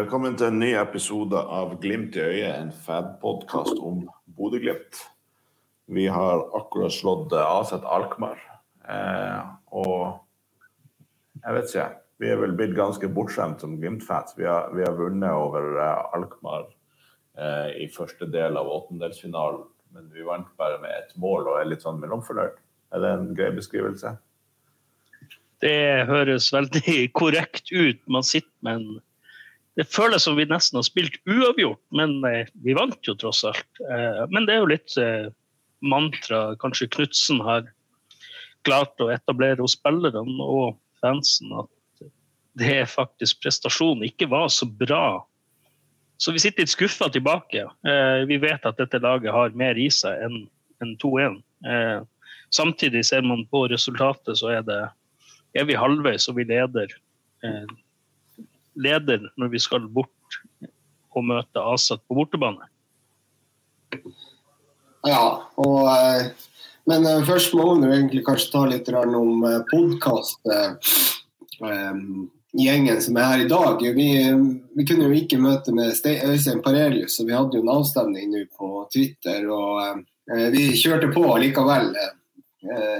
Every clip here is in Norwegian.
Velkommen til en ny episode av Glimt i øyet, en fab-podkast om Bodø-Glimt. Vi har akkurat slått Aset Alkmaar. Eh, og jeg vet ikke, vi er vel blitt ganske bortskjemt som Glimt-fans. Vi, vi, har vunnet over eh, Alkmaar eh, i første del av åttendelsfinalen, men vi vant bare med ett mål og er litt sånn mellomfornøyd. Er det en grei beskrivelse? Det høres veldig korrekt ut. Man sitter med en det føles som vi nesten har spilt uavgjort, men eh, vi vant jo tross alt. Eh, men det er jo litt eh, mantra kanskje Knutsen har klart å etablere hos spillerne og fansen, at det faktisk prestasjonen ikke var så bra. Så vi sitter litt skuffa tilbake. Vi vet at dette laget har mer i seg enn 2-1. Samtidig ser man på resultatet, så er, det, er vi halvveis og vi leder leder når vi skal bort og møte Asat på bortebane. Ja, og, eh, men eh, først må vi egentlig kanskje ta litt om eh, podkast. Gjengen som er her i dag. Vi, vi kunne jo ikke møte med Øystein Parelius, så vi hadde jo en avstemning nå på Twitter. Og vi kjørte på likevel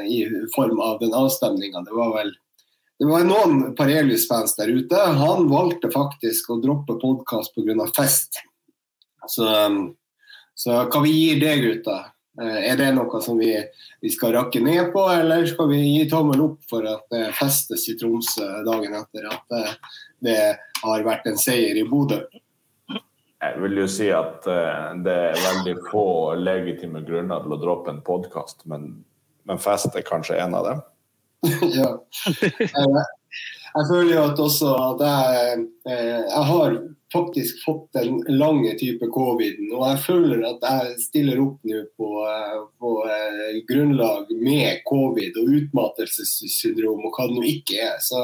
i form av den avstemninga. Det var vel det var noen Parelius-fans der ute. Han valgte faktisk å droppe podkast pga. fest. Så, um, så hva vi gir det, gutta? Eh, er det noe som vi, vi, skal rakke ned på, eller skal vi gi tommel opp for at det festes i Tromsø dagen etter at det, eh, det har vært en seier i Bodø? Jeg vil jo si at uh, det er veldig få legitime grunner til å droppe en podkast, men, men fest er kanskje en av dem. ja. Jeg føler jo at også at jeg, eh, jeg har faktisk fått den lange type coviden. Og jeg føler at jeg stiller opp nå på, eh, på eh, grunnlag med covid og utmattelsessyndrom og hva det nå ikke er. Så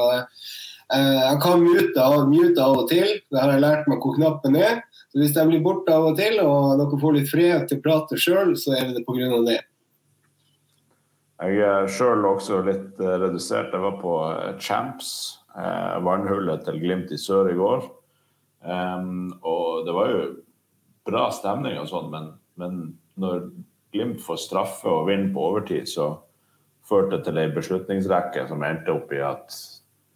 jeg kan mute av, mute av og til. Det har jeg lært meg hvor knappen er. Så hvis jeg blir borte av og til, og dere får litt fred til å prate sjøl, så er det pga. det. Jeg er sjøl også litt eh, redusert. Jeg var på eh, Champs, eh, vannhullet til Glimt i sør i går. Og det var jo bra stemning og sånn, men, men, når Glimt får straffe og vinner på overtid, så førte det til ei beslutningsrekke som endte opp i at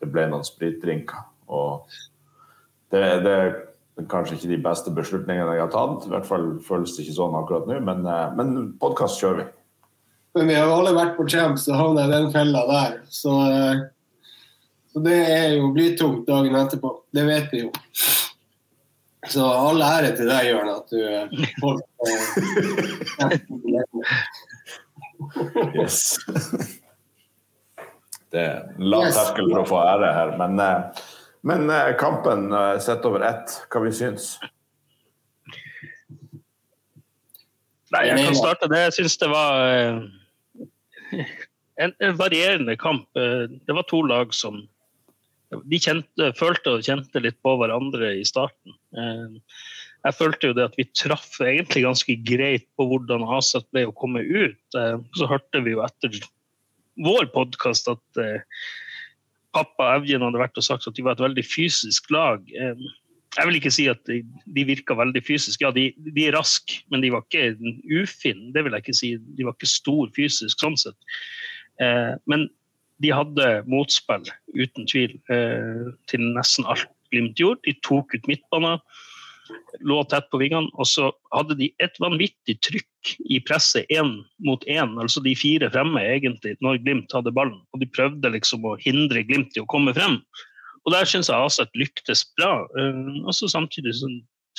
det ble noen spritdrinker. Og det, det, er kanskje ikke de beste beslutningene jeg har tatt. I hvert fall føles det ikke sånn akkurat nå, men, men podkast kjører vi. Men vi har jo alle vært på Champs og havna i den fella der. Så, eh, så det er jo blytungt dagen etterpå. Det vet vi jo. Så all ære til deg, Jørn, at du eh, holdt Yes. Det er lav terskel for å få ære her, men, eh, men kampen sett over ett, hva vi syns? Nei, jeg kan starte det. Jeg syns det var en, en, varierende kamp. Eh, det var to lag som de kjente, følte og kjente litt på hverandre i starten. Eh, jeg følte jo det at vi traff egentlig ganske greit på hvordan Aset ble å komme ut. Eh, så hørte vi jo etter vår podkast at pappa Evjen hadde vært og sagt at de var et veldig fysisk lag. Jeg vil ikke si at de, de virka veldig fysisk. Ja, de, de, er raske, men de var ikke ufine. Det vil jeg ikke si. De var ikke stor fysisk sånn sett. Eh, men de hadde motspill, uten tvil, eh, til nesten alt Glimt gjorde. De tok ut midtbanen, lå tett på vingene, og så hadde de et vanvittig trykk i presset én mot én, altså de fire fremme, egentlig, når Glimt hadde ballen. Og de prøvde liksom å hindre Glimt i å komme frem. Og der syns jeg Aset lyktes bra. Uh, og så samtidig så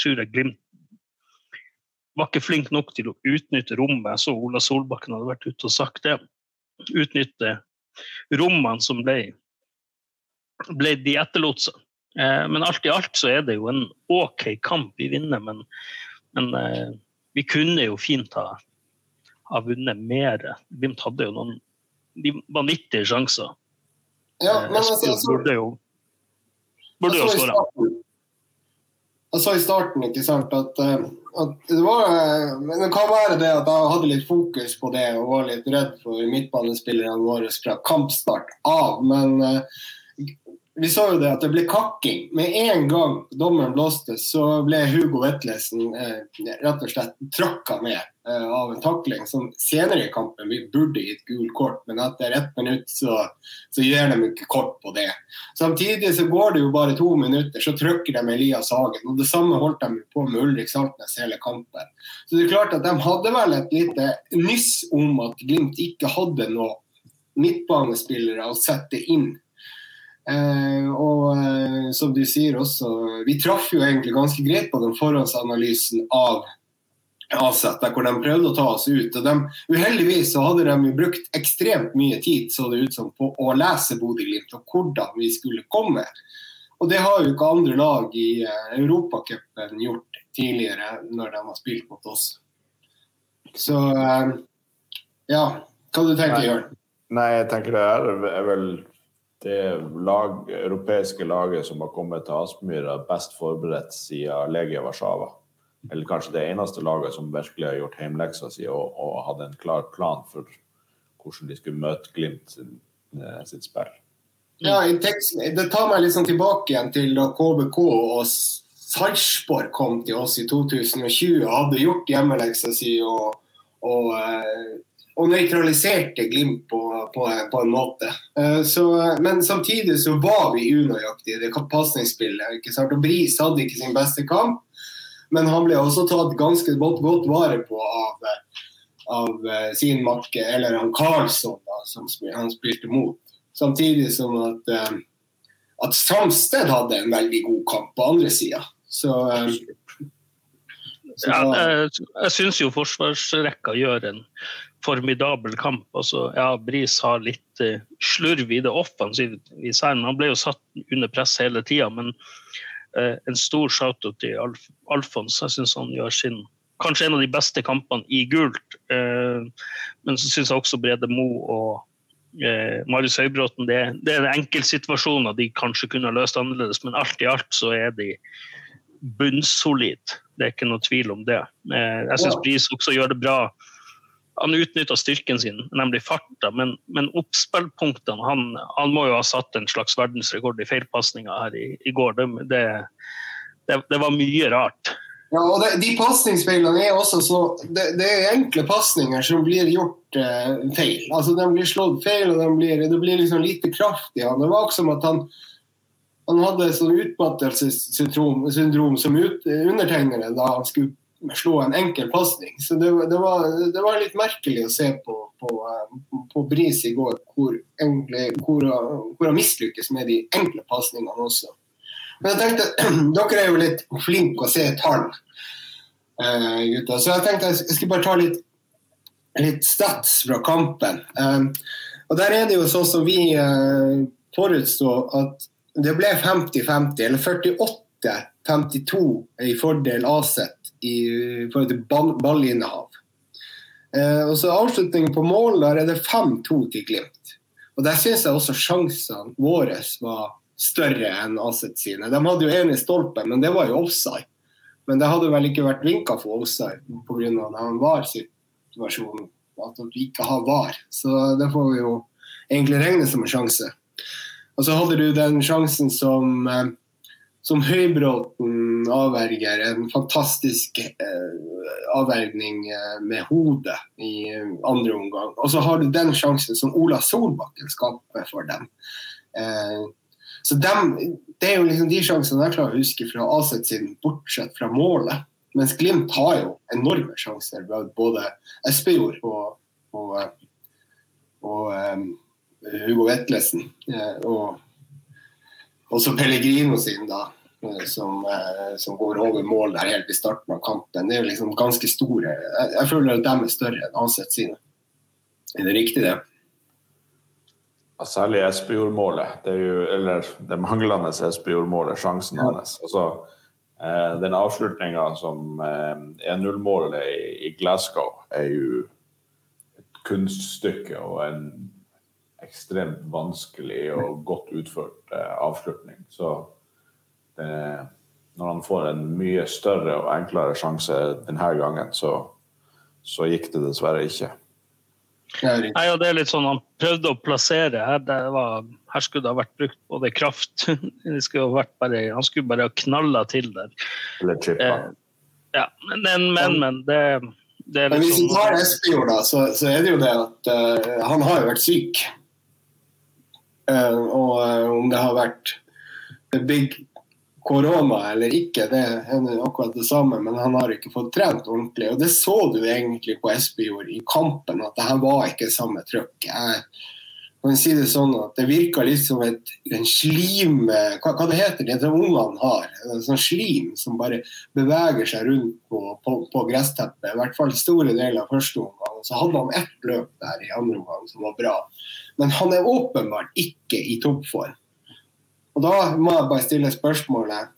tror jeg Glimt var ikke flink nok til å utnytte rommet. Jeg så Ola Solbakken hadde vært ute og sagt det. Utnytte rommene som ble, ble de etterlot seg. Uh, men alt i alt så er det jo en OK kamp vi vinner, men, men uh, vi kunne jo fint ha, ha vunnet mer. Glimt hadde jo noen vanvittige sjanser. Ja, men altså, altså, burde jo Burde jo skåra. Jeg sa i starten ikke sant, at, eh, at, det var eh, Men det kan være det at jeg hadde litt fokus på det og var litt redd for midtbanespillerne våre fra kampstart av. Men uh, vi så jo det at det ble kakking. Med en gang dommeren blåste, så ble Hugo Vetlesen eh, rett og slett tråkka ned eh, av en takling som senere i kampen vi burde gitt gul kort, men etter ett minutt så, så gir de ikke kort på det. Samtidig så går det jo bare to minutter, så trykker de Elias Hagen. og Det samme holdt de på med Ulrik Saltnes hele kampen. Så det er klart at De hadde vel et lite nyss om at Glimt ikke hadde noe midtbanespillere å sette inn Eh, og eh, som du sier også, vi traff jo egentlig ganske greit på den forhåndsanalysen av Aset, hvor de prøvde å ta oss ut. og de, Uheldigvis så hadde de jo brukt ekstremt mye tid så det ut som på å lese Bodø-Glimt og hvordan vi skulle komme. Og Det har jo ikke andre lag i eh, Europacupen gjort tidligere når de har spilt mot oss. Så uh, ja, hva du tenker du, Jørn? Nei, jeg tenker det er vel det lag, europeiske laget som har kommet til Aspmyra best forberedt siden Legia Warszawa. Eller kanskje det eneste laget som virkelig har gjort hjemleksa si og, og hadde en klar plan for hvordan de skulle møte Glimt sin, eh, sitt spill. Ja, Det tar meg liksom tilbake igjen til da KBK og Sarpsborg kom til oss i 2020 og hadde gjort hjemmeleksa si og, og eh, og nøytraliserte Glimt på, på, på, en måte. Uh, så, men samtidig så var vi unøyaktige i det pasningsspillet. ikke sant? Og Bris hadde ikke sin beste kamp, men han ble også tatt ganske godt, godt vare på av, av uh, sin makke, eller han Karlsson, da, som han spilte mot. Samtidig som at, uh, at Samsted hadde en veldig god kamp på andre sida. Så ja, jeg, jeg syns jo forsvarsrekka gjør en formidabel kamp. Altså, ja, Bris har litt uh, slurv i det offensive. Han ble jo satt under press hele tida, men uh, en stor shout-out til Alf Alfons. Jeg syns han gjør sin kanskje en av de beste kampene i gult. Uh, men så syns jeg også Brede Mo og Marius Høybråten det, det er enkeltsituasjoner de kanskje kunne ha løst annerledes, men alt i alt så er de bunnsolid. Det er ikke noe tvil om det. Jeg syns Bris også gjør det bra han utnytta styrken sin, nemlig farta, men, men oppspillpunktene han, han, må jo ha satt en slags verdensrekord i feilpasninger her i, i går. Det, det, det, det, var mye rart. Ja, og De pasningsfeilene er også så Det, er enkle pasninger som blir gjort eh, feil. Altså De blir slått feil, og de blir, det blir liksom lite kraft i han. Det var ikke som at han han hadde sånn utmattelsessyndrom som ut, undertegnere da han skulle slå en enkel pasning. Så det, det, var, det, var, litt merkelig å se på, på, på Bris i går, hvor, egentlig, hvor, hvor han mislykkes med de enkle pasningene også. Men jeg tenkte, Dere er jo litt flinke å se tall, uh. Så jeg tenkte jeg skulle bare ta litt, litt stats fra kampen. Uh, og Der er det jo sånn som vi uh, at det ble 50-50, eller 48-52 i fordel Aset i forhold til ball, ballinnehav. Eh, og så Avslutningen på mål der er det 5-2 til Glimt. Og Der syns jeg også sjansene våre var større enn Aset sine. De hadde jo én i stolpen, men det var jo offside. Men det hadde vel ikke vært vinka for offside pga. den VAR-situasjonen. At de ikke har VAR. Så det får vi jo egentlig regne som en sjanse. Og så hadde du den sjansen som eh, som Høybråten avverger. En fantastisk eh, avvergning eh, med hodet i eh, andre omgang. Og så har du den sjansen som Ola Solbakken skaper for dem. Eh, så dem, Det er jo liksom de sjansene jeg klarer å huske fra Aset sin, bortsett fra målet. Mens Glimt har jo enorme sjanser, både Espejord og, og, og um, Hugo Vetlesen. og også Pellegrino sin, da, eh, som, eh, som, går over mål der helt i starten av kampen. Det er jo liksom ganske store. Jeg, jeg føler at de er større enn Ansett sine. Er det riktig, det? Ja, særlig Espejord-målet. Eller det manglende Espejord-målet, sjansen ja. hans. Altså, eh, den avslutninga som eh, 1-0-målet i, i Glasgow, er jo et kunststykke og en ekstremt vanskelig og godt utført eh, avslutning. Så det, når han får en mye større og enklere sjanse denne gangen, så, så gikk det dessverre ikke. Nei, og det er litt sånn Han prøvde å plassere her. Var, her skulle det ha vært brukt både kraft skulle bare, Han skulle bare ha knalla til der. Eller chippa. Eh, ja, men, men, men det, det er liksom, Men Hvis vi sånn- tar Espejord, da, så, så, er det jo det at uh, han har jo vært syk. Uh, og uh, om det har vært big korona eller ikke, det er akkurat det samme, men han har ikke fått trent ordentlig. Og det så du egentlig på Espejord i kampen, at det her var ikke samme trøkk. Jeg kan si Det sånn at det virker litt som et, en slim hva, hva det heter det ungene har? En sånn slim som bare beveger seg rundt på, på, på gressteppet. I hvert fall store deler av første omgang. Så hadde han ett løp der i andre omgang som var bra. Men han er åpenbart ikke i toppform. Og da må jeg bare stille spørsmålet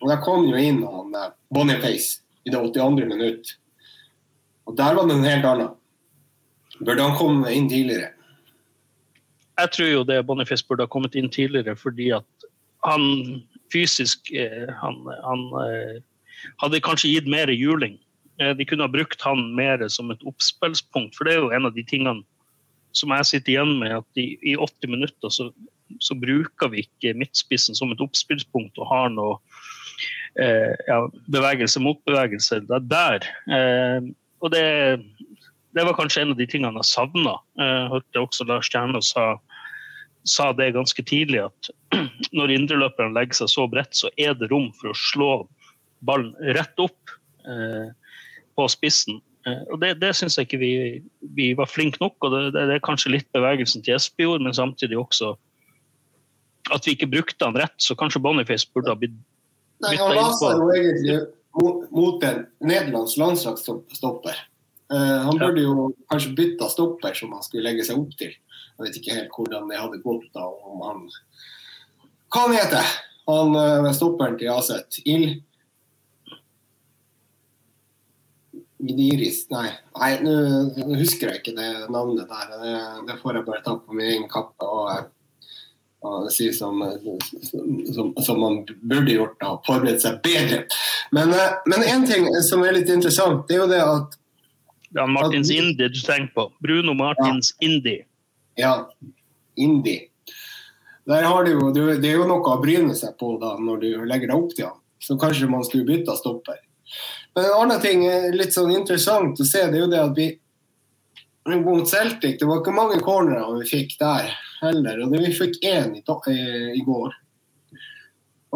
og Der kom jo inn han eh, Boniface i det 82. minutt. Og der var det en helt annen. Burde han komme inn tidligere? Jeg tror jo det Boniface burde ha kommet inn tidligere fordi at han fysisk eh, han, han eh, hadde kanskje gitt mer juling. De kunne ha brukt han mer som et oppspillspunkt, for det er jo en av de tingene som jeg sitter igjen med, at i, i 80 minutter så så bruker vi ikke midtspissen som et oppspillspunkt og har noe eh, ja, bevegelse mot bevegelse der. der. Eh, og det, det, var kanskje en av de tingene jeg savna. Jeg eh, hørte også Lars Kjernås sa, sa det ganske tidlig, at når indreløperne legger seg så bredt, så er det rom for å slå ballen rett opp eh, på spissen. Eh, og Det, det syns jeg ikke vi, vi, var flinke nok. og det, det, er kanskje litt bevegelsen til Espejord, men samtidig også at vi ikke brukte han rett, så kanskje Boniface burde ha blitt bytta inn på. Nei, Han var jo egentlig mot, mot en nederlandsk landslagsstopper. Uh, han burde jo kanskje bytta stopper som han skulle legge seg opp til. Jeg vet ikke helt hvordan det hadde gått da, om han Hva han heter han? Uh, stopperen til Aset? Ild? Gniris? Nei, nei nå husker jeg ikke det navnet der. Det, det får jeg bare ta på min egen kappe. og og si som, som, som, man burde gjort, da, forberedt seg bedre. Men, én men en ting som er litt interessant, det er jo det at Det er Martins at, Indi du tenker på. Bruno Martins ja. Indi. Ja, Indi. Der har du jo, det er jo noe å bryne seg på da, når du legger deg opp til han. Så kanskje man skulle bytta stopper. Men en annen ting litt sånn interessant å se, det er jo det at vi mot Celtic, det var ikke mange cornerer vi fikk der heller. Og det vi fikk én i, i, går.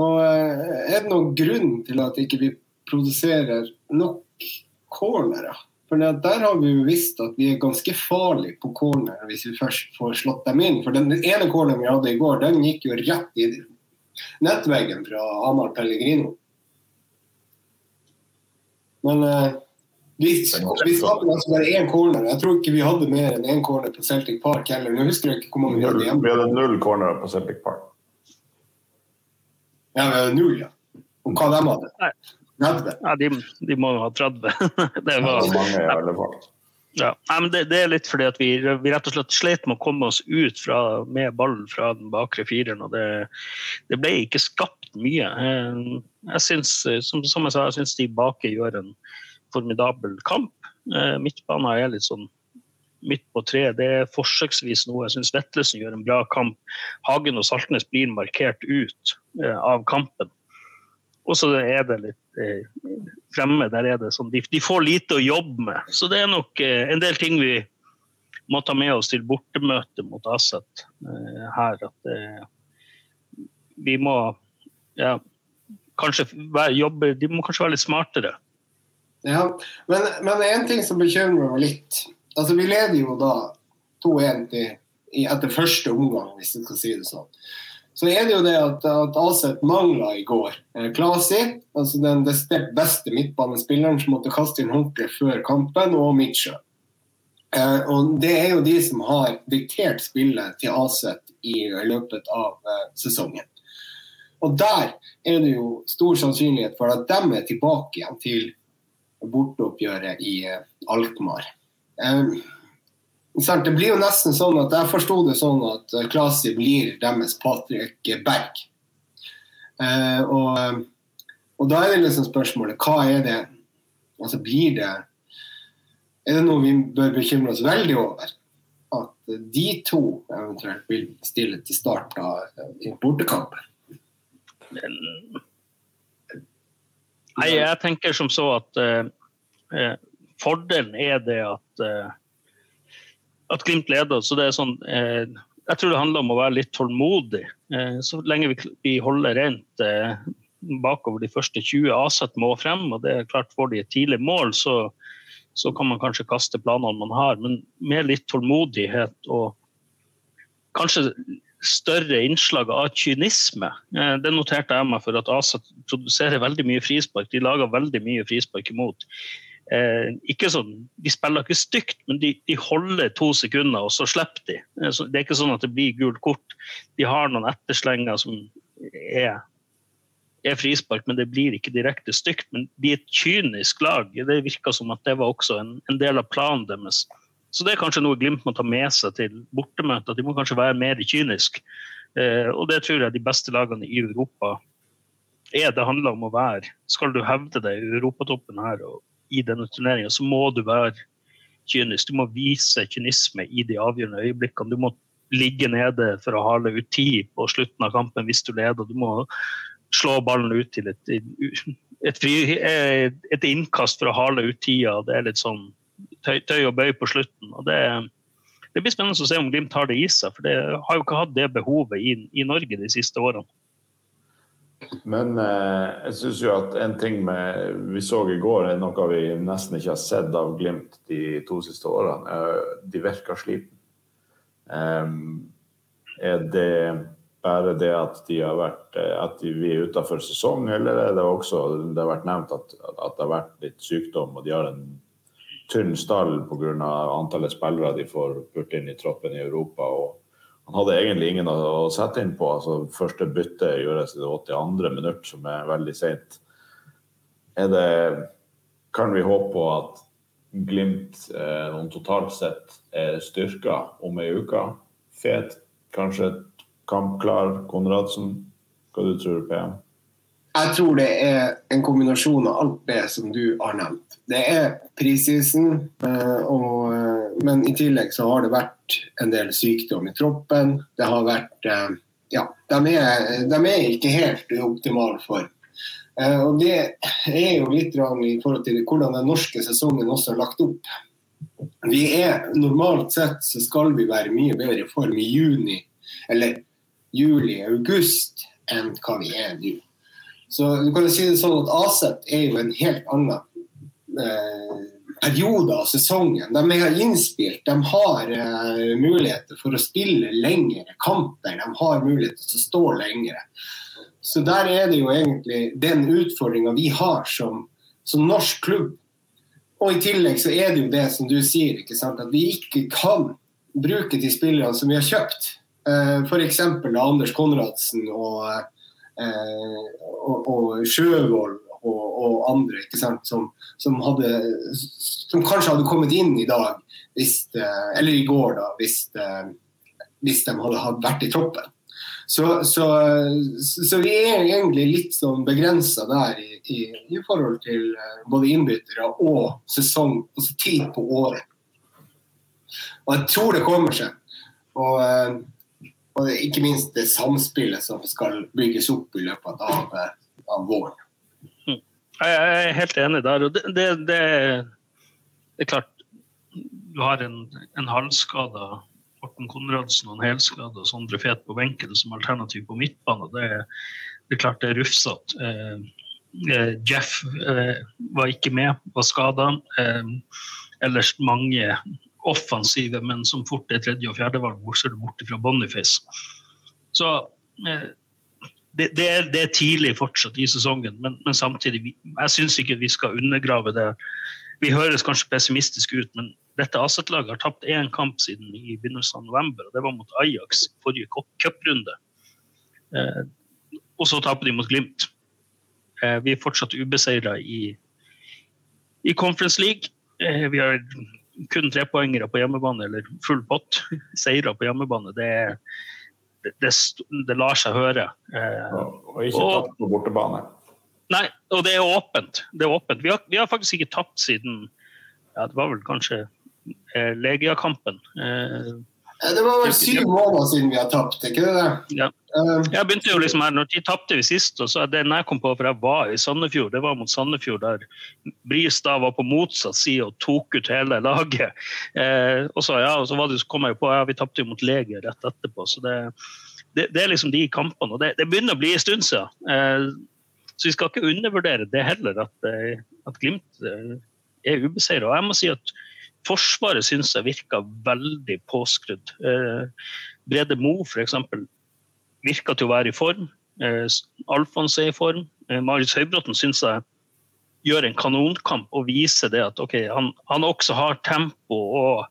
Og eh, Er det noen grunn til at ikke vi produserer nok cornerer? For Der har vi jo visst at vi er ganske farlige på corner hvis vi først får slått dem inn. For Den ene corneren vi hadde i går, den gikk jo rett i nettveggen fra Amar Pellegrino. Men uh, vi, vi skapte altså bare én corner. Jeg tror ikke vi hadde mer enn én corner på Celtic Park heller. Nå husker jeg ikke hvor mange vi hadde hjemme. Vi hadde null corner på Celtic Park. Ja, vi hadde null, ja. Og hva de hadde? 30? Ja, de, de må jo ha 30. det var mange i alle fall. Ja, men det, det, er litt fordi at vi, vi, rett og slett slet med å komme oss ut fra, med ballen fra den bakre fireren. og det, det, ble ikke skapt mye. Jeg synes, som, som jeg sa, jeg syns de bake gjør en formidabel kamp. Eh, Midtbanen er litt sånn midt på tre. Det er forsøksvis noe. Jeg syns Vetlesen gjør en bra kamp. Hagen og Saltnes blir markert ut eh, av kampen. Og så er det litt eh, fremme. der er det sånn, de, de, får lite å jobbe med. Så det er nok eh, en del ting vi må ta med oss til bortemøtet mot Aset eh, her. At eh, vi må ja, kanskje være, jobbe De må kanskje være litt smartere. Ja, men, men en ting som bekymrer meg litt altså Vi leder jo da 2-1 etter første omgang, hvis jeg skal si det sånn. Så er det jo det at, at Aset mangla i går. Eh, Klasi, altså den desidert beste midtbanespilleren som måtte kaste inn håndkleet før kampen, og Mitchell. Eh, og Det er jo de som har diktert spillet til Aset i løpet av eh, sesongen. Og Der er det jo stor sannsynlighet for at de er tilbake igjen til borteoppgjøret i eh, Alkmaar. Det blir jo nesten sånn at Jeg forsto det sånn at eh, Klasi blir deres Patrick Berg. Eh, og, og, da er det liksom spørsmålet hva er det Altså blir det Er det noe vi bør bekymre oss veldig over? at de to eventuelt vil stille til start i bortekampen? Nei, jeg tenker som så at uh, fordelen er det at, uh, at Glimt leder. Så det er sånn eh, Jeg tror det handler om å være litt tålmodig. så lenge vi, vi holder rent bakover de første 20 Aset må frem, og det er klart får de et tidlig mål, så, så kan man kanskje kaste planene man har. Men med litt tålmodighet og kanskje større innslag av kynisme. Eh, det noterte jeg meg for at ASA produserer veldig mye frispark. De lager veldig mye frispark imot. Eh, ikke sånn, De spiller ikke stygt, men de, de, holder to sekunder, og så slipper de. Eh, det er ikke sånn at det blir gult kort. De har noen etterslenger som er, er frispark, men det blir ikke direkte stygt. Men de er et kynisk lag. Det virker som at det var også en, en del av planen deres. Så det er kanskje noe Glimt må ta med seg til bortemøtet. De må kanskje være mer kyniske. Eh, og det tror jeg de beste lagene i Europa er. Det handler om å være Skal du hevde deg i europatoppen her og i denne turneringa, så må du være kynisk. Du må vise kynisme i de avgjørende øyeblikkene. Du må ligge nede for å hale ut tid på slutten av kampen hvis du leder. Du må slå ballen ut til et, et, fri, et innkast for å hale ut tida. Det er litt sånn tøy, tøy og bøy på slutten. og det, det, blir spennende å se om Glimt har det i seg, for det har jo ikke hatt det behovet i, i Norge de siste årene. Men eh, jeg syns jo at en ting med, vi så i går, er noe vi nesten ikke har sett av Glimt de to siste årene. Eh, de virker sliten. Eh, er det bare det at de har vært eh, at vi er utenfor sesong, eller er det også det har vært nevnt at, at det har vært litt sykdom og de har en tynn stall pga. antallet spillere de får purt inn i troppen i Europa. og Han hadde egentlig ingen å sette inn på. altså Første bytte gjøres i det 82. minutt, som er veldig seint. Kan vi håpe på at Glimt eh, totalt sett er styrka om ei uke? Fet, kanskje kampklar Konradsen? Hva du tror du, PM? Jeg tror det er en kombinasjon av alt det som du har nevnt. Det er prisisen, eh, eh, men i tillegg så har det vært en del sykdom i troppen. Det har vært eh, Ja, de er, de er ikke helt optimale for. Og Det er jo litt i forhold til hvordan den norske sesongen også er lagt opp. Vi er Normalt sett så skal vi være mye bedre i form i juni eller juli-august enn hva vi er nå. Så du kan jo si det sånn at Aset er jo en helt annen eh, periode av sesongen. De er innspilt, de har uh, muligheter for å spille lengre kamper. De har muligheter til å stå lengre. Så der er det jo egentlig den utfordringa vi har som, som, norsk klubb. Og i tillegg så er det jo det som du sier, ikke sant? at vi ikke kan bruke de spillerne som vi har kjøpt. Uh, F.eks. Anders Konradsen og uh, og, og Sjøvold og, andre som, som, hadde, som, kanskje hadde kommet inn i dag, hvis, eh, eller i går, da, hvis, eh, hvis de hadde vært i troppen. Så, så, så, vi er egentlig litt sånn begrensa der i, i, i, forhold til både innbyttere og sesong, altså tid på året. Og jeg tror det kommer seg. Og og ikke minst det samspillet som skal bygges opp i løpet av, av våren. Jeg er helt enig der. og det, det, det, det er klart Du har en, en halvskada Morten Konradsen og en helskada Sondre Fet på benken som alternativ på midtbane. Det, det er klart det er rufsete. Eh, eh, Jeff eh, var ikke med, var skada. Eh, ellers mange offensive, men som fort er tredje- og fjerdevalg, bortsett borte fra Boniface. Så eh, det, det, er, det, er, tidlig fortsatt i sesongen, men, men samtidig, jeg syns ikke vi skal undergrave det. Vi høres kanskje pessimistiske ut, men dette Aset-laget har tapt én kamp siden i begynnelsen av november, og det var mot Ajax forrige cuprunde. Eh, og så taper de mot Glimt. Eh, vi er fortsatt ubeseira i, i Conference League. Eh, vi har kun trepoengere på hjemmebane eller full pott, seire på hjemmebane, det, det, det, det, lar seg høre. Eh, og ikke tapt på bortebane. Nei, og det er åpent. Det er åpent. Vi, har, vi har faktisk ikke tapt siden ja, det var vel kanskje Legia-kampen. Det var vel syv måneder siden vi har tapt, ikke det? Ja. Jeg begynte jo liksom her, når De tapte vi sist, og så det jeg kom på, for jeg var i Sandefjord, det var mot Sandefjord, der Bris da var på motsatt side og tok ut hele laget. Eh, og så, ja, og så, det, så kom jeg jo på ja, vi tapte jo mot Leger rett etterpå. så det, det, det, er liksom de kampene. og Det, det begynner å bli en stund siden. Eh, så vi skal ikke undervurdere det heller, at, eh, at Glimt er er ubeseira. Jeg må si at Forsvaret syns jeg virka veldig påskrudd. Eh, Brede Mo f.eks virker til å være i form. Eh, Alfons er i form. Eh, Marius Høybråten syns jeg gjør en kanonkamp og viser det at okay, han, han, også har tempo og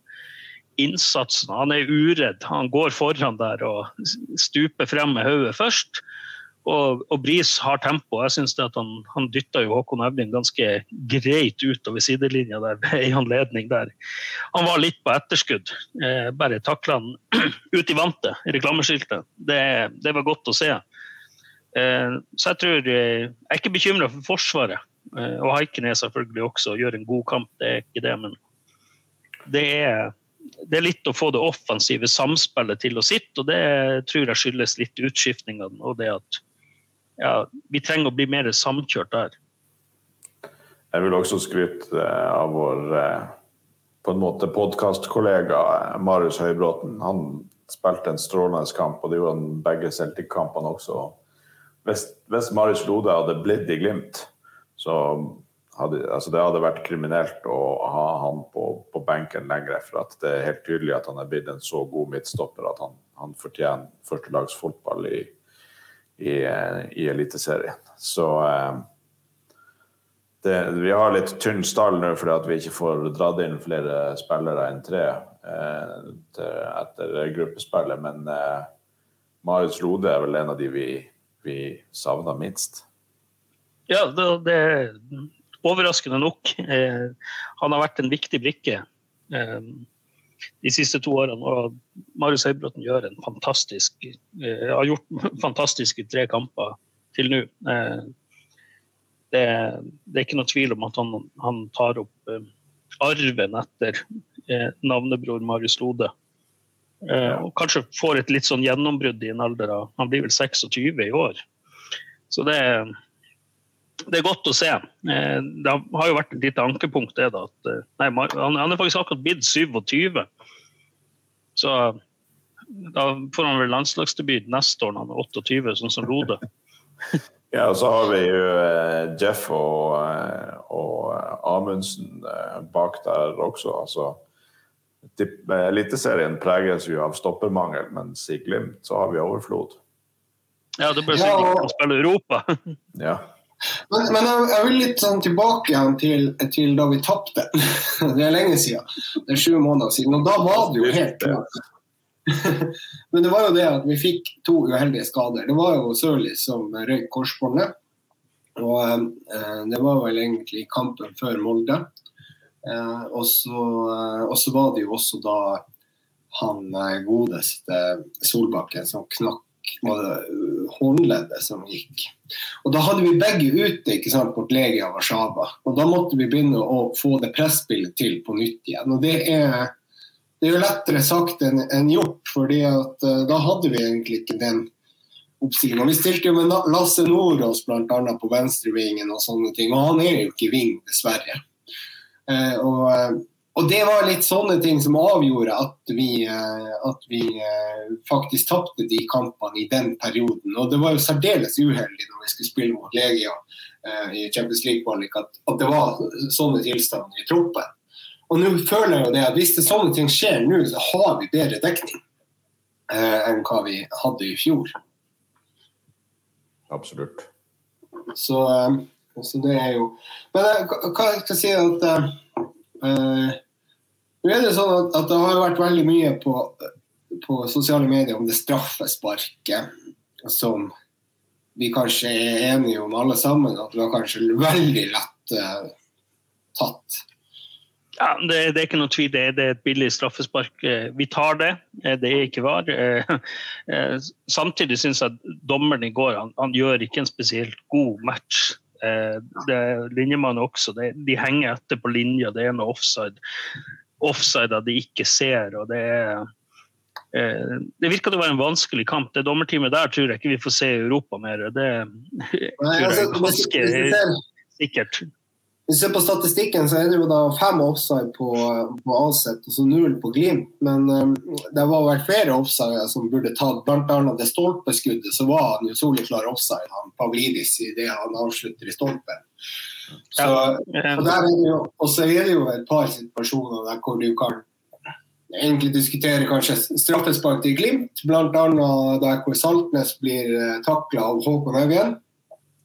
innsatsen. Han er uredd. Han går foran der og stuper frem med hodet først. Og, og, Bris har tempo. Jeg synes det at Han, han dytta Håkon Evling ganske greit utover sidelinja der en anledning der. Han var litt på etterskudd. Eh, bare takla han ut i vantet, i reklameskiltet. Det, det, var godt å se. Eh, så jeg tror eh, Jeg er ikke bekymra for Forsvaret. Eh, og Haiken er selvfølgelig også gjør en god kamp, det er ikke det. Men det er det er litt å få det offensive samspillet til å sitte, og det tror jeg skyldes litt utskiftningene og det at ja, vi trenger å bli mer samkjørt der. Jeg vil også skryte eh, av vår eh, på en måte podkastkollega eh, Marius Høybråten. Han spilte en strålende kamp, og det gjorde han begge Celtic-kampene også. Hvis, hvis Marius Lode hadde blitt i Glimt, så hadde altså det hadde vært kriminelt å ha han på, på benken lenger. For det er helt tydelig at han er blitt en så god midtstopper at han, han fortjener førstelagsfotball i, i, i Eliteserien. Så eh, det, vi har litt tynn stall nå fordi vi ikke får dratt inn flere spillere enn tre eh, etter gruppespillet. Men eh, Marius Lode er vel en av de vi, vi savner minst. Ja, det, det er overraskende nok. Eh, han har vært en viktig brikke. Eh, de siste to årene. Og Marius Høybråten gjør en fantastisk, eh, har gjort fantastiske tre kamper til nå. Eh, det, det, er ikke noe tvil om at han, han tar opp eh, arven etter eh, navnebror Marius Lode. Eh, og kanskje får et litt sånn gjennombrudd i en alder av Han blir vel 26 i år. Så det er det er godt å se. Eh, det har jo vært et lite ankepunkt det da, at eh, nei, han, er faktisk akkurat blitt 27. Så da får han vel landslagsdebut neste år når han er 28, sånn som Rode. ja, og så har vi jo eh, Jeff og, og Amundsen bak der også. altså Eliteserien preges jo av stoppermangel, mens i Glimt så har vi overflod. Ja, det bør sikkert ja, og... spille Europa. ja. Men, men jeg, jeg, vil litt sånn tilbake til, til da vi tapte. Det er lenge siden. Det er sju måneder siden. Og da var det jo helt klart. Men det var jo det at vi fikk to uheldige skader. Det var jo Sørlis som røyk korsbåndet. Og eh, det var vel egentlig kampen før Molde. Eh, og, så, eh, var det jo også da han eh, godeste Solbakken som knakk var det håndleddet som gikk. Og Da hadde vi begge ute ikke sant, mot Legia Warszawa. Og da måtte vi begynne å få det presspillet til på nytt igjen. Og Det er, det er jo lettere sagt enn en gjort, fordi at uh, da hadde vi egentlig ikke den oppstillinga. Vi stilte jo med Lasse Nordås bl.a. på venstrevingen og sånne ting. Og han er jo ikke ving, dessverre. Uh, og uh, og det var litt sånne ting som avgjorde at vi, eh, at vi eh, faktisk tapte de kampene i den perioden. Og det var jo særdeles uheldig når vi skulle spille mot Legia eh, i Champions League-kvalik, at, at, det var sånne tilstander i troppen. Og nå føler jeg jo det at hvis det sånne ting skjer nå, så har vi bedre dekning eh, enn hva vi hadde i fjor. Absolutt. Så, så det er jo Men hva jeg skal si at uh, nå er det sånn at, at, det har vært veldig mye på, på sosiale medier om det straffesparket som vi kanskje er enige om alle sammen, at det var kanskje veldig lett uh, tatt. Ja, det, det, er ikke noe tvil. Det, er et billig straffespark. Eh, vi tar det. Eh, det er ikke var. Samtidig syns jeg dommeren i går han, han, gjør ikke en spesielt god match. Det, linjemannen også. Det, de henger etter på linja, det er noe offside. Offside de ikke ser. og det er eh, det virker å være en vanskelig kamp. Det dommerteamet der tror jeg ikke vi får se i Europa mer. Det er altså, sikkert. Hvis du ser på statistikken, så er det jo da fem offside på, på Aset og så null på Glimt. Men um, det var vært flere offside som burde tatt. Annet det stolpeskuddet, så var han jo soleklar offside, han Pavlidis, det han avslutter i stolpen. Så, og, der er jo, og så er det jo et par situasjoner der hvor du kan egentlig diskutere kanskje straffespark til Glimt, bl.a. der hvor Saltnes blir eh, takla av Håkon Haugen.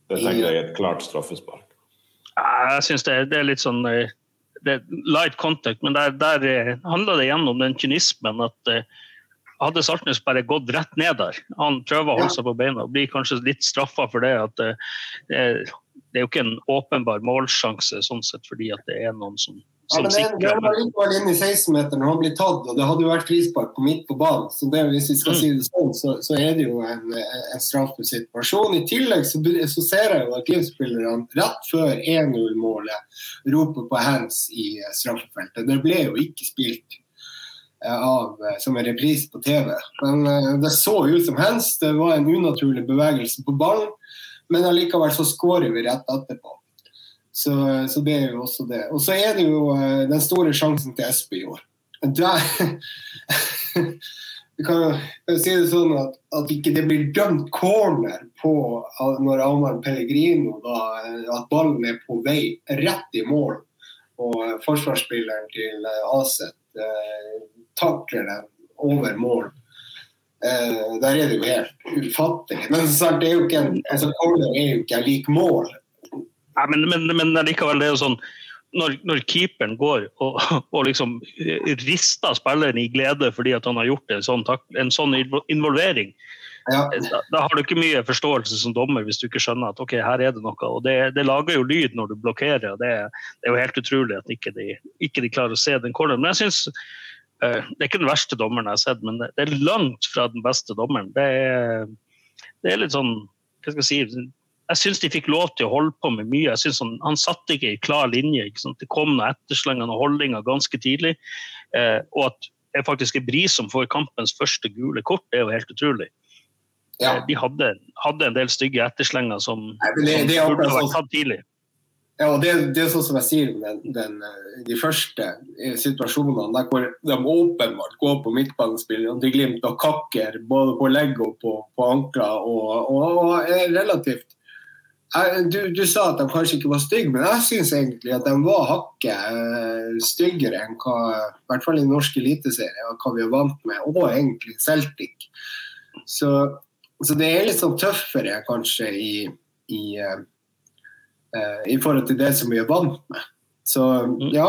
Det tenker jeg er et klart straffespark. Jeg syns det, det, er litt sånn eh, det er light contact, men der, der eh, handler det igjen om den kynismen at hadde Saltnes bare gått rett ned der Han prøver å holde seg på beina og blir kanskje litt straffa for det. at Det er jo ikke en åpenbar målsjanse sånn sett fordi at det er noen som ja, men det, var likevel inne i 16-meteren når han blir tatt, og det hadde jo vært frispark på midt på banen. Så det, hvis vi skal mm. si det sånn, så, så er det jo en, en straffesituasjon. I tillegg så, så, ser jeg jo at Glimt-spillerne rett før 1-0-målet roper på hands i straffefeltet. Det ble jo ikke spilt eh, av, eh, som en reprise på TV. Men det så ut som hands. Det var en unaturlig bevegelse på ballen, men allikevel så skårer vi rett etterpå. Så, så, det er jo også det. Og så er det jo uh, den store sjansen til Espe i år. Der Vi kan jo si det sånn at, at ikke det blir dømt corner på når Amar Pellegrino da, at ballen er på vei rett i mål. Og forsvarsspilleren til Aset uh, takler den over mål. Uh, der er det jo helt ufattelig. Men sagt, det er jo ikke en, altså, corner er jo ikke lik mål. Ja, men, men, men likevel, det er jo sånn når, når keeperen går og, og, liksom rister spilleren i glede fordi at han har gjort en sånn, en sånn involvering, ja. da, da, har du ikke mye forståelse som dommer hvis du ikke skjønner at ok, her er det noe. og Det, det lager jo lyd når du blokkerer. og Det, det er jo helt utrolig at ikke de, ikke de klarer å se den corneren. Men jeg synes, uh, Det er ikke den verste dommeren jeg har sett, men det, er langt fra den beste dommeren. Det er, det er litt sånn hva skal jeg si, jeg syns de fikk lov til å holde på med mye. Jeg synes Han, han satte ikke i klar linje. Det kom noen etterslengende holdninger ganske tidlig. Eh, og at det faktisk er Bris som får kampens første gule kort, det er jo helt utrolig. Ja. Eh, de hadde, hadde, en del stygge etterslenger som, Nei, det, det som burde vært tatt tidlig. Ja, og det, det, er sånn som jeg sier, den, den, de første situasjonene der hvor de åpenbart går på midtbanespillerne til Glimt og kakker både på legg og på, på ankler og, og, og relativt du, du, sa at de kanskje ikke var stygge, men jeg syns egentlig at de var hakket styggere enn hva i hvert fall i norsk eliteserie hva vi er vant med, og egentlig Celtic. Så, så det er litt sånn tøffere kanskje i, i, i forhold til det som vi er vant med. Så mm. ja.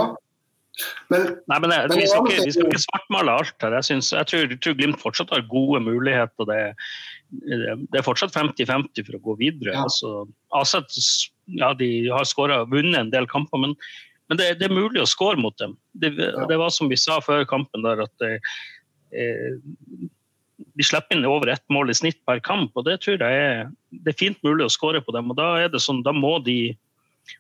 Men, Nei, men, jeg, men vi, skal ikke, vi, skal ikke, svartmale alt her. Jeg, synes, jeg tror, tror, Glimt fortsatt har gode muligheter. Det, det er fortsatt 50-50 for å gå videre. Ja. Altså, Aset ja, de har skåret, vunnet en del kamper, men, men det, det, er mulig å skåre mot dem. Det, det, var som vi sa før kampen, der at det, eh, de slipper inn over ett mål i snitt per kamp. og Det tror jeg er, det er fint mulig å skåre på dem. og Da er det sånn, da må de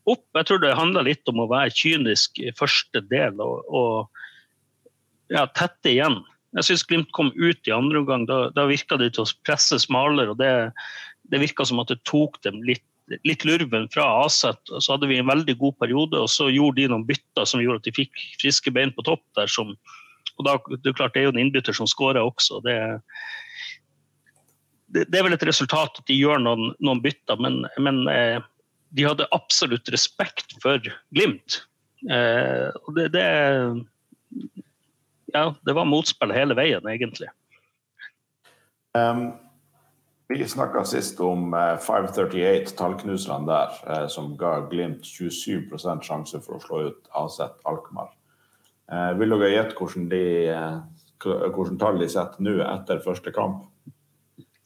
opp. Jeg tror det handler litt om å være kynisk i første del og, og ja, tette igjen. Jeg syns Glimt kom ut i andre omgang. Da, da virka de til å presse smalere. og Det, det virka som at det tok dem litt, litt lurven fra Aset. Så hadde vi en veldig god periode, og så gjorde de noen bytter som gjorde at de fikk friske bein på topp der. Som, og da, det klart det er jo en innbytter som skårer også. Det, det, er vel et resultat at de gjør noen, noen bytter, men, men eh, de hadde absolutt respekt for Glimt. Eh, og det, det ja, det var motspill hele veien, egentlig. Um, vi snakka sist om uh, 538, tallknuserne der, uh, som ga Glimt 27% sjanse for å slå ut Aset Alkmaar. Uh, vil dere gjette hvordan, de, hvordan tall de setter nå etter første kamp?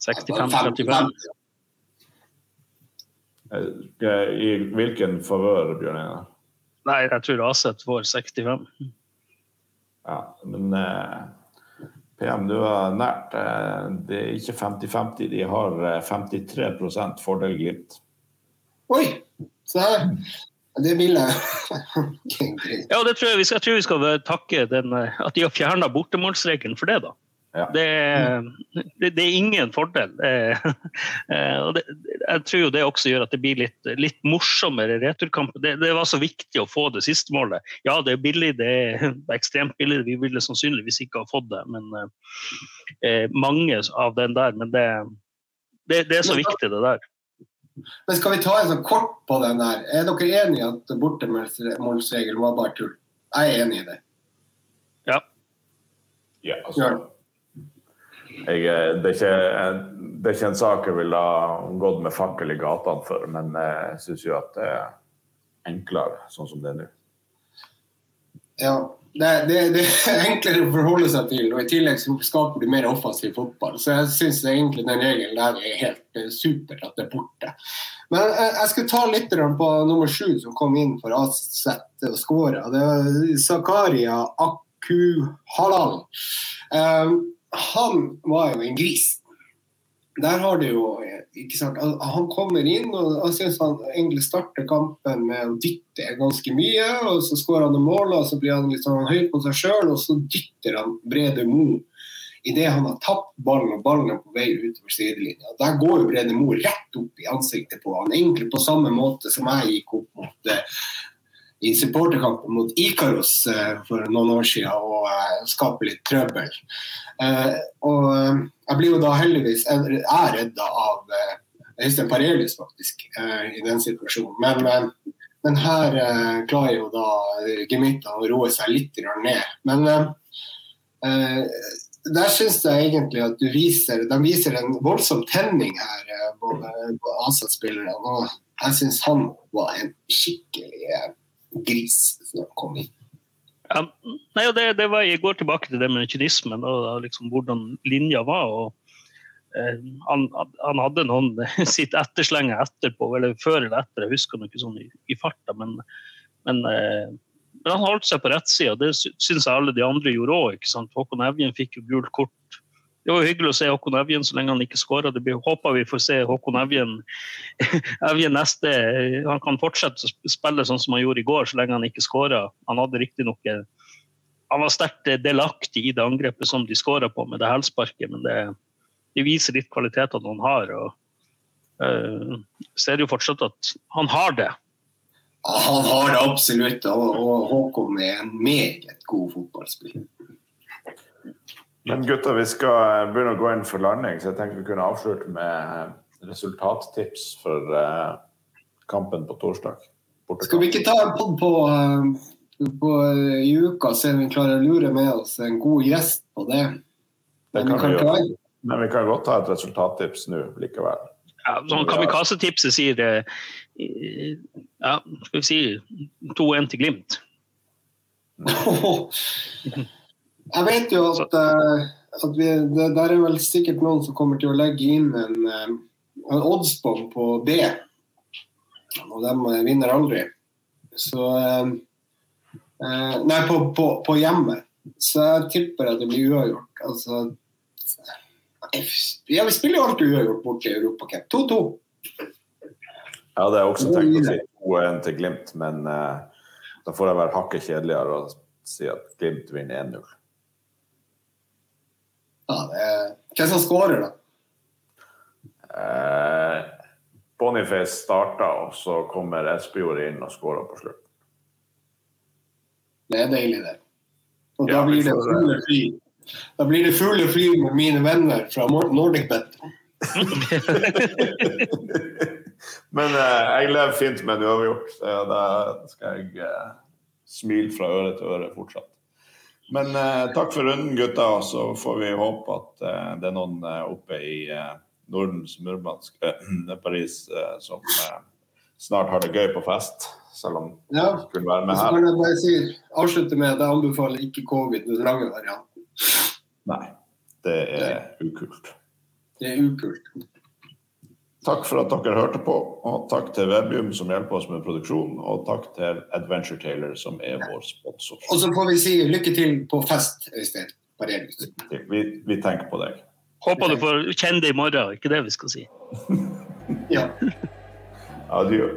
65-35. I hvilken favør, Bjørn Einar? Nei, jeg tror Aset får 65. Ja, men eh, PM, du har nært. Eh, det er ikke 50-50, de har 53 eh, fordel Glimt. Oi! Se her. Det vil jeg. ja, det tror jeg, vi skal, jeg tror vi skal takke den, at de har fjerna bortemålsregelen for det. da. Ja. Det, det, det, er ingen fordel. og det, jeg tror jo det også gjør at det blir litt, litt morsommere returkamp. Det, det, var så viktig å få det siste målet. Ja, det er billig, det er ekstremt billig. Vi ville sannsynligvis ikke ha fått det. men eh, Mange av den der. Men det, er så viktig, det der. Men skal vi ta en sånn kort på den der? Er dere enig i at bortemålsregelen var bare tull? Jeg er enig i det. Ja. Ja, altså, jeg, eh, det, er ikke, det, er ikke, en sak jeg ville ha gått med fakkel i gatene for, men jeg syns jo at det er enklere sånn som det er nå. Ja, det, det, det, er enklere å forholde seg til, og i tillegg så skaper du mer offensiv fotball. Så jeg syns egentlig den regelen der er helt eh, super at det er borte. Men jeg, jeg skal ta litt på nummer sju, som kom inn for AZ og skåra. Det var Zakaria Akuhalal. Um, han var jo en gris. Der har du jo ikke sant, Han kommer inn og jeg synes han egentlig starter kampen med å dytte ganske mye. og Så skårer han mål, og så blir han litt sånn høy på seg sjøl, og så dytter han Brede Mo idet han har tapt ballen og ballen er på vei utover sidelinja. Der går jo Brede Mo rett opp i ansiktet på han, egentlig på samme måte som jeg gikk opp mot eh, i supporterkampen mot Ikaros eh, for noen år siden og eh, skape litt trøbbel. Eh, og jeg blir jo da heldigvis er redda av Øystein Parelius, faktisk, i den situasjonen. Men, men her klarer jo da gemyttene å roe seg litt ned. Men der syns jeg egentlig at du viser, de viser en voldsom tenning her, både på ASA-spillerne. Og jeg syns han var en skikkelig gris som kom inn. Ja, nei, det, det var, jeg går tilbake til det med kynismen og liksom hvordan linja var. og eh, han, han, hadde noen sitt etterslenge etterpå, eller før eller etter, jeg husker ikke sånn i, i farta. Men, men, eh, men, han holdt seg på rett side, og det syns jeg alle de andre gjorde òg. Håkon Evjen fikk jo gult kort det var hyggelig å se Håkon Evjen så lenge han ikke skåra. Håper vi får se Håkon Evjen, Evjen neste Han kan fortsette å spille sånn som han gjorde i går, så lenge han ikke skåra. Han hadde riktignok Han var sterkt delaktig i det angrepet som de skåra på med det hælsparket, men det, det, viser litt kvalitetene han har. og uh, ser jo fortsatt at han har det. Han har det absolutt, og Håkon er en meget god fotballspiller. Men gutter, vi skal begynne å gå inn for landing, så jeg tenker vi kunne avslutte med resultattips for uh, kampen på torsdag. Bortekamp. Skal vi ikke ta en pod på, på i uka, se om vi klarer å lure med oss en god gjest på det? det kan vi gjøre. Men vi kan godt ta et resultattips nå likevel. Ja, sånn Kamikaze-tipset sier ja, skal vi si 2-1 til Glimt. Jeg vet jo at, uh, at vi, det der er vel sikkert noen som kommer til å legge inn en, uh, en oddsbom på B. Og de vinner aldri. Så uh, Nei, på, på, på, hjemmet. Så jeg tipper at det blir uavgjort. Altså Ja, vi spiller jo alltid uavgjort borti Europacup. 2-2. Ja, det er også tenkt å si 2-1 til Glimt, men da får jeg være hakket kjedeligere og si at Glimt vinner 1-0. Ja, er... Hvem som skårer, da? Eh, Boniface starta, og så kommer Espejord inn og skårer på slutt. Det er deilig, det. Og da ja, blir det fulle fly. Da blir det fulle fly med mine venner fra NordicBet. Men eh, jeg lever fint med en uavgjort, så da skal jeg eh, smile fra øre til øre fortsatt. Men eh, takk for runden, gutta. Så får vi håpe at eh, det er noen eh, oppe i eh, Nordens Murmansk, eh, Paris, eh, som snart har det gøy på fest. Selv om ja. de kunne være med her. Så kan jeg bare si, avslutte med at jeg anbefaler ikke covid, den lange varianten. Nei, det er ukult. Det er ukult. Takk for at dere hørte på, og takk til Webium som hjelper oss med produksjonen, og takk til Adventure Taylor som er vår sponsor. Og så får vi si lykke til på fest, Øystein. Vi, vi tenker på deg. Håper du får kjenne det i morgen, ikke det vi skal si. ja. Adjø.